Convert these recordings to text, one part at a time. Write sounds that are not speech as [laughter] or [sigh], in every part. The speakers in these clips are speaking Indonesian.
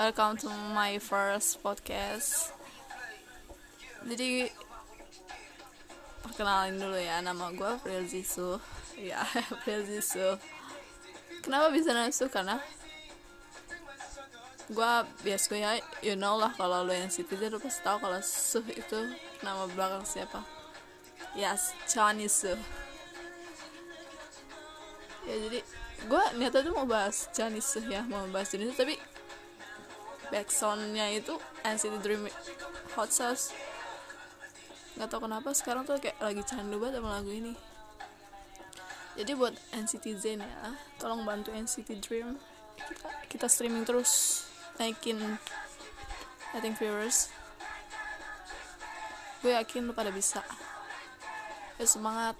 welcome to my first podcast. Jadi perkenalin dulu ya, nama gue April Zisu. Ya, [laughs] April Zisu. Kenapa bisa Zisu? Karena gue biasanya you know lah kalau lo yang citizen lo pasti tahu kalau Suh itu nama belakang siapa. Yes, Chinese Suh. Ya jadi gue niatnya tuh mau bahas Chinese ya mau bahas Chinese tapi backsoundnya itu NCT Dream Hot Sauce. Nggak tau kenapa sekarang tuh kayak lagi candu banget sama lagu ini. Jadi buat NCT Zen ya tolong bantu NCT Dream. Kita, kita streaming terus naikin think viewers gue yakin lu pada bisa. Ya semangat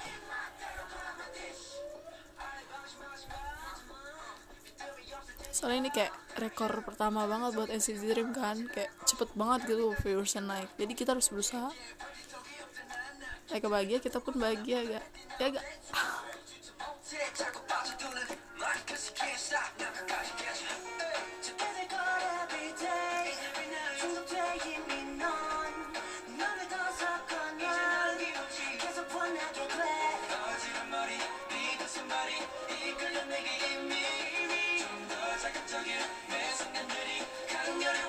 soalnya ini kayak rekor pertama banget buat NCT Dream kan. Kayak cepet banget gitu viewersnya naik. Jadi kita harus berusaha. Mereka bahagia kita pun bahagia gak? Ya gak? [laughs]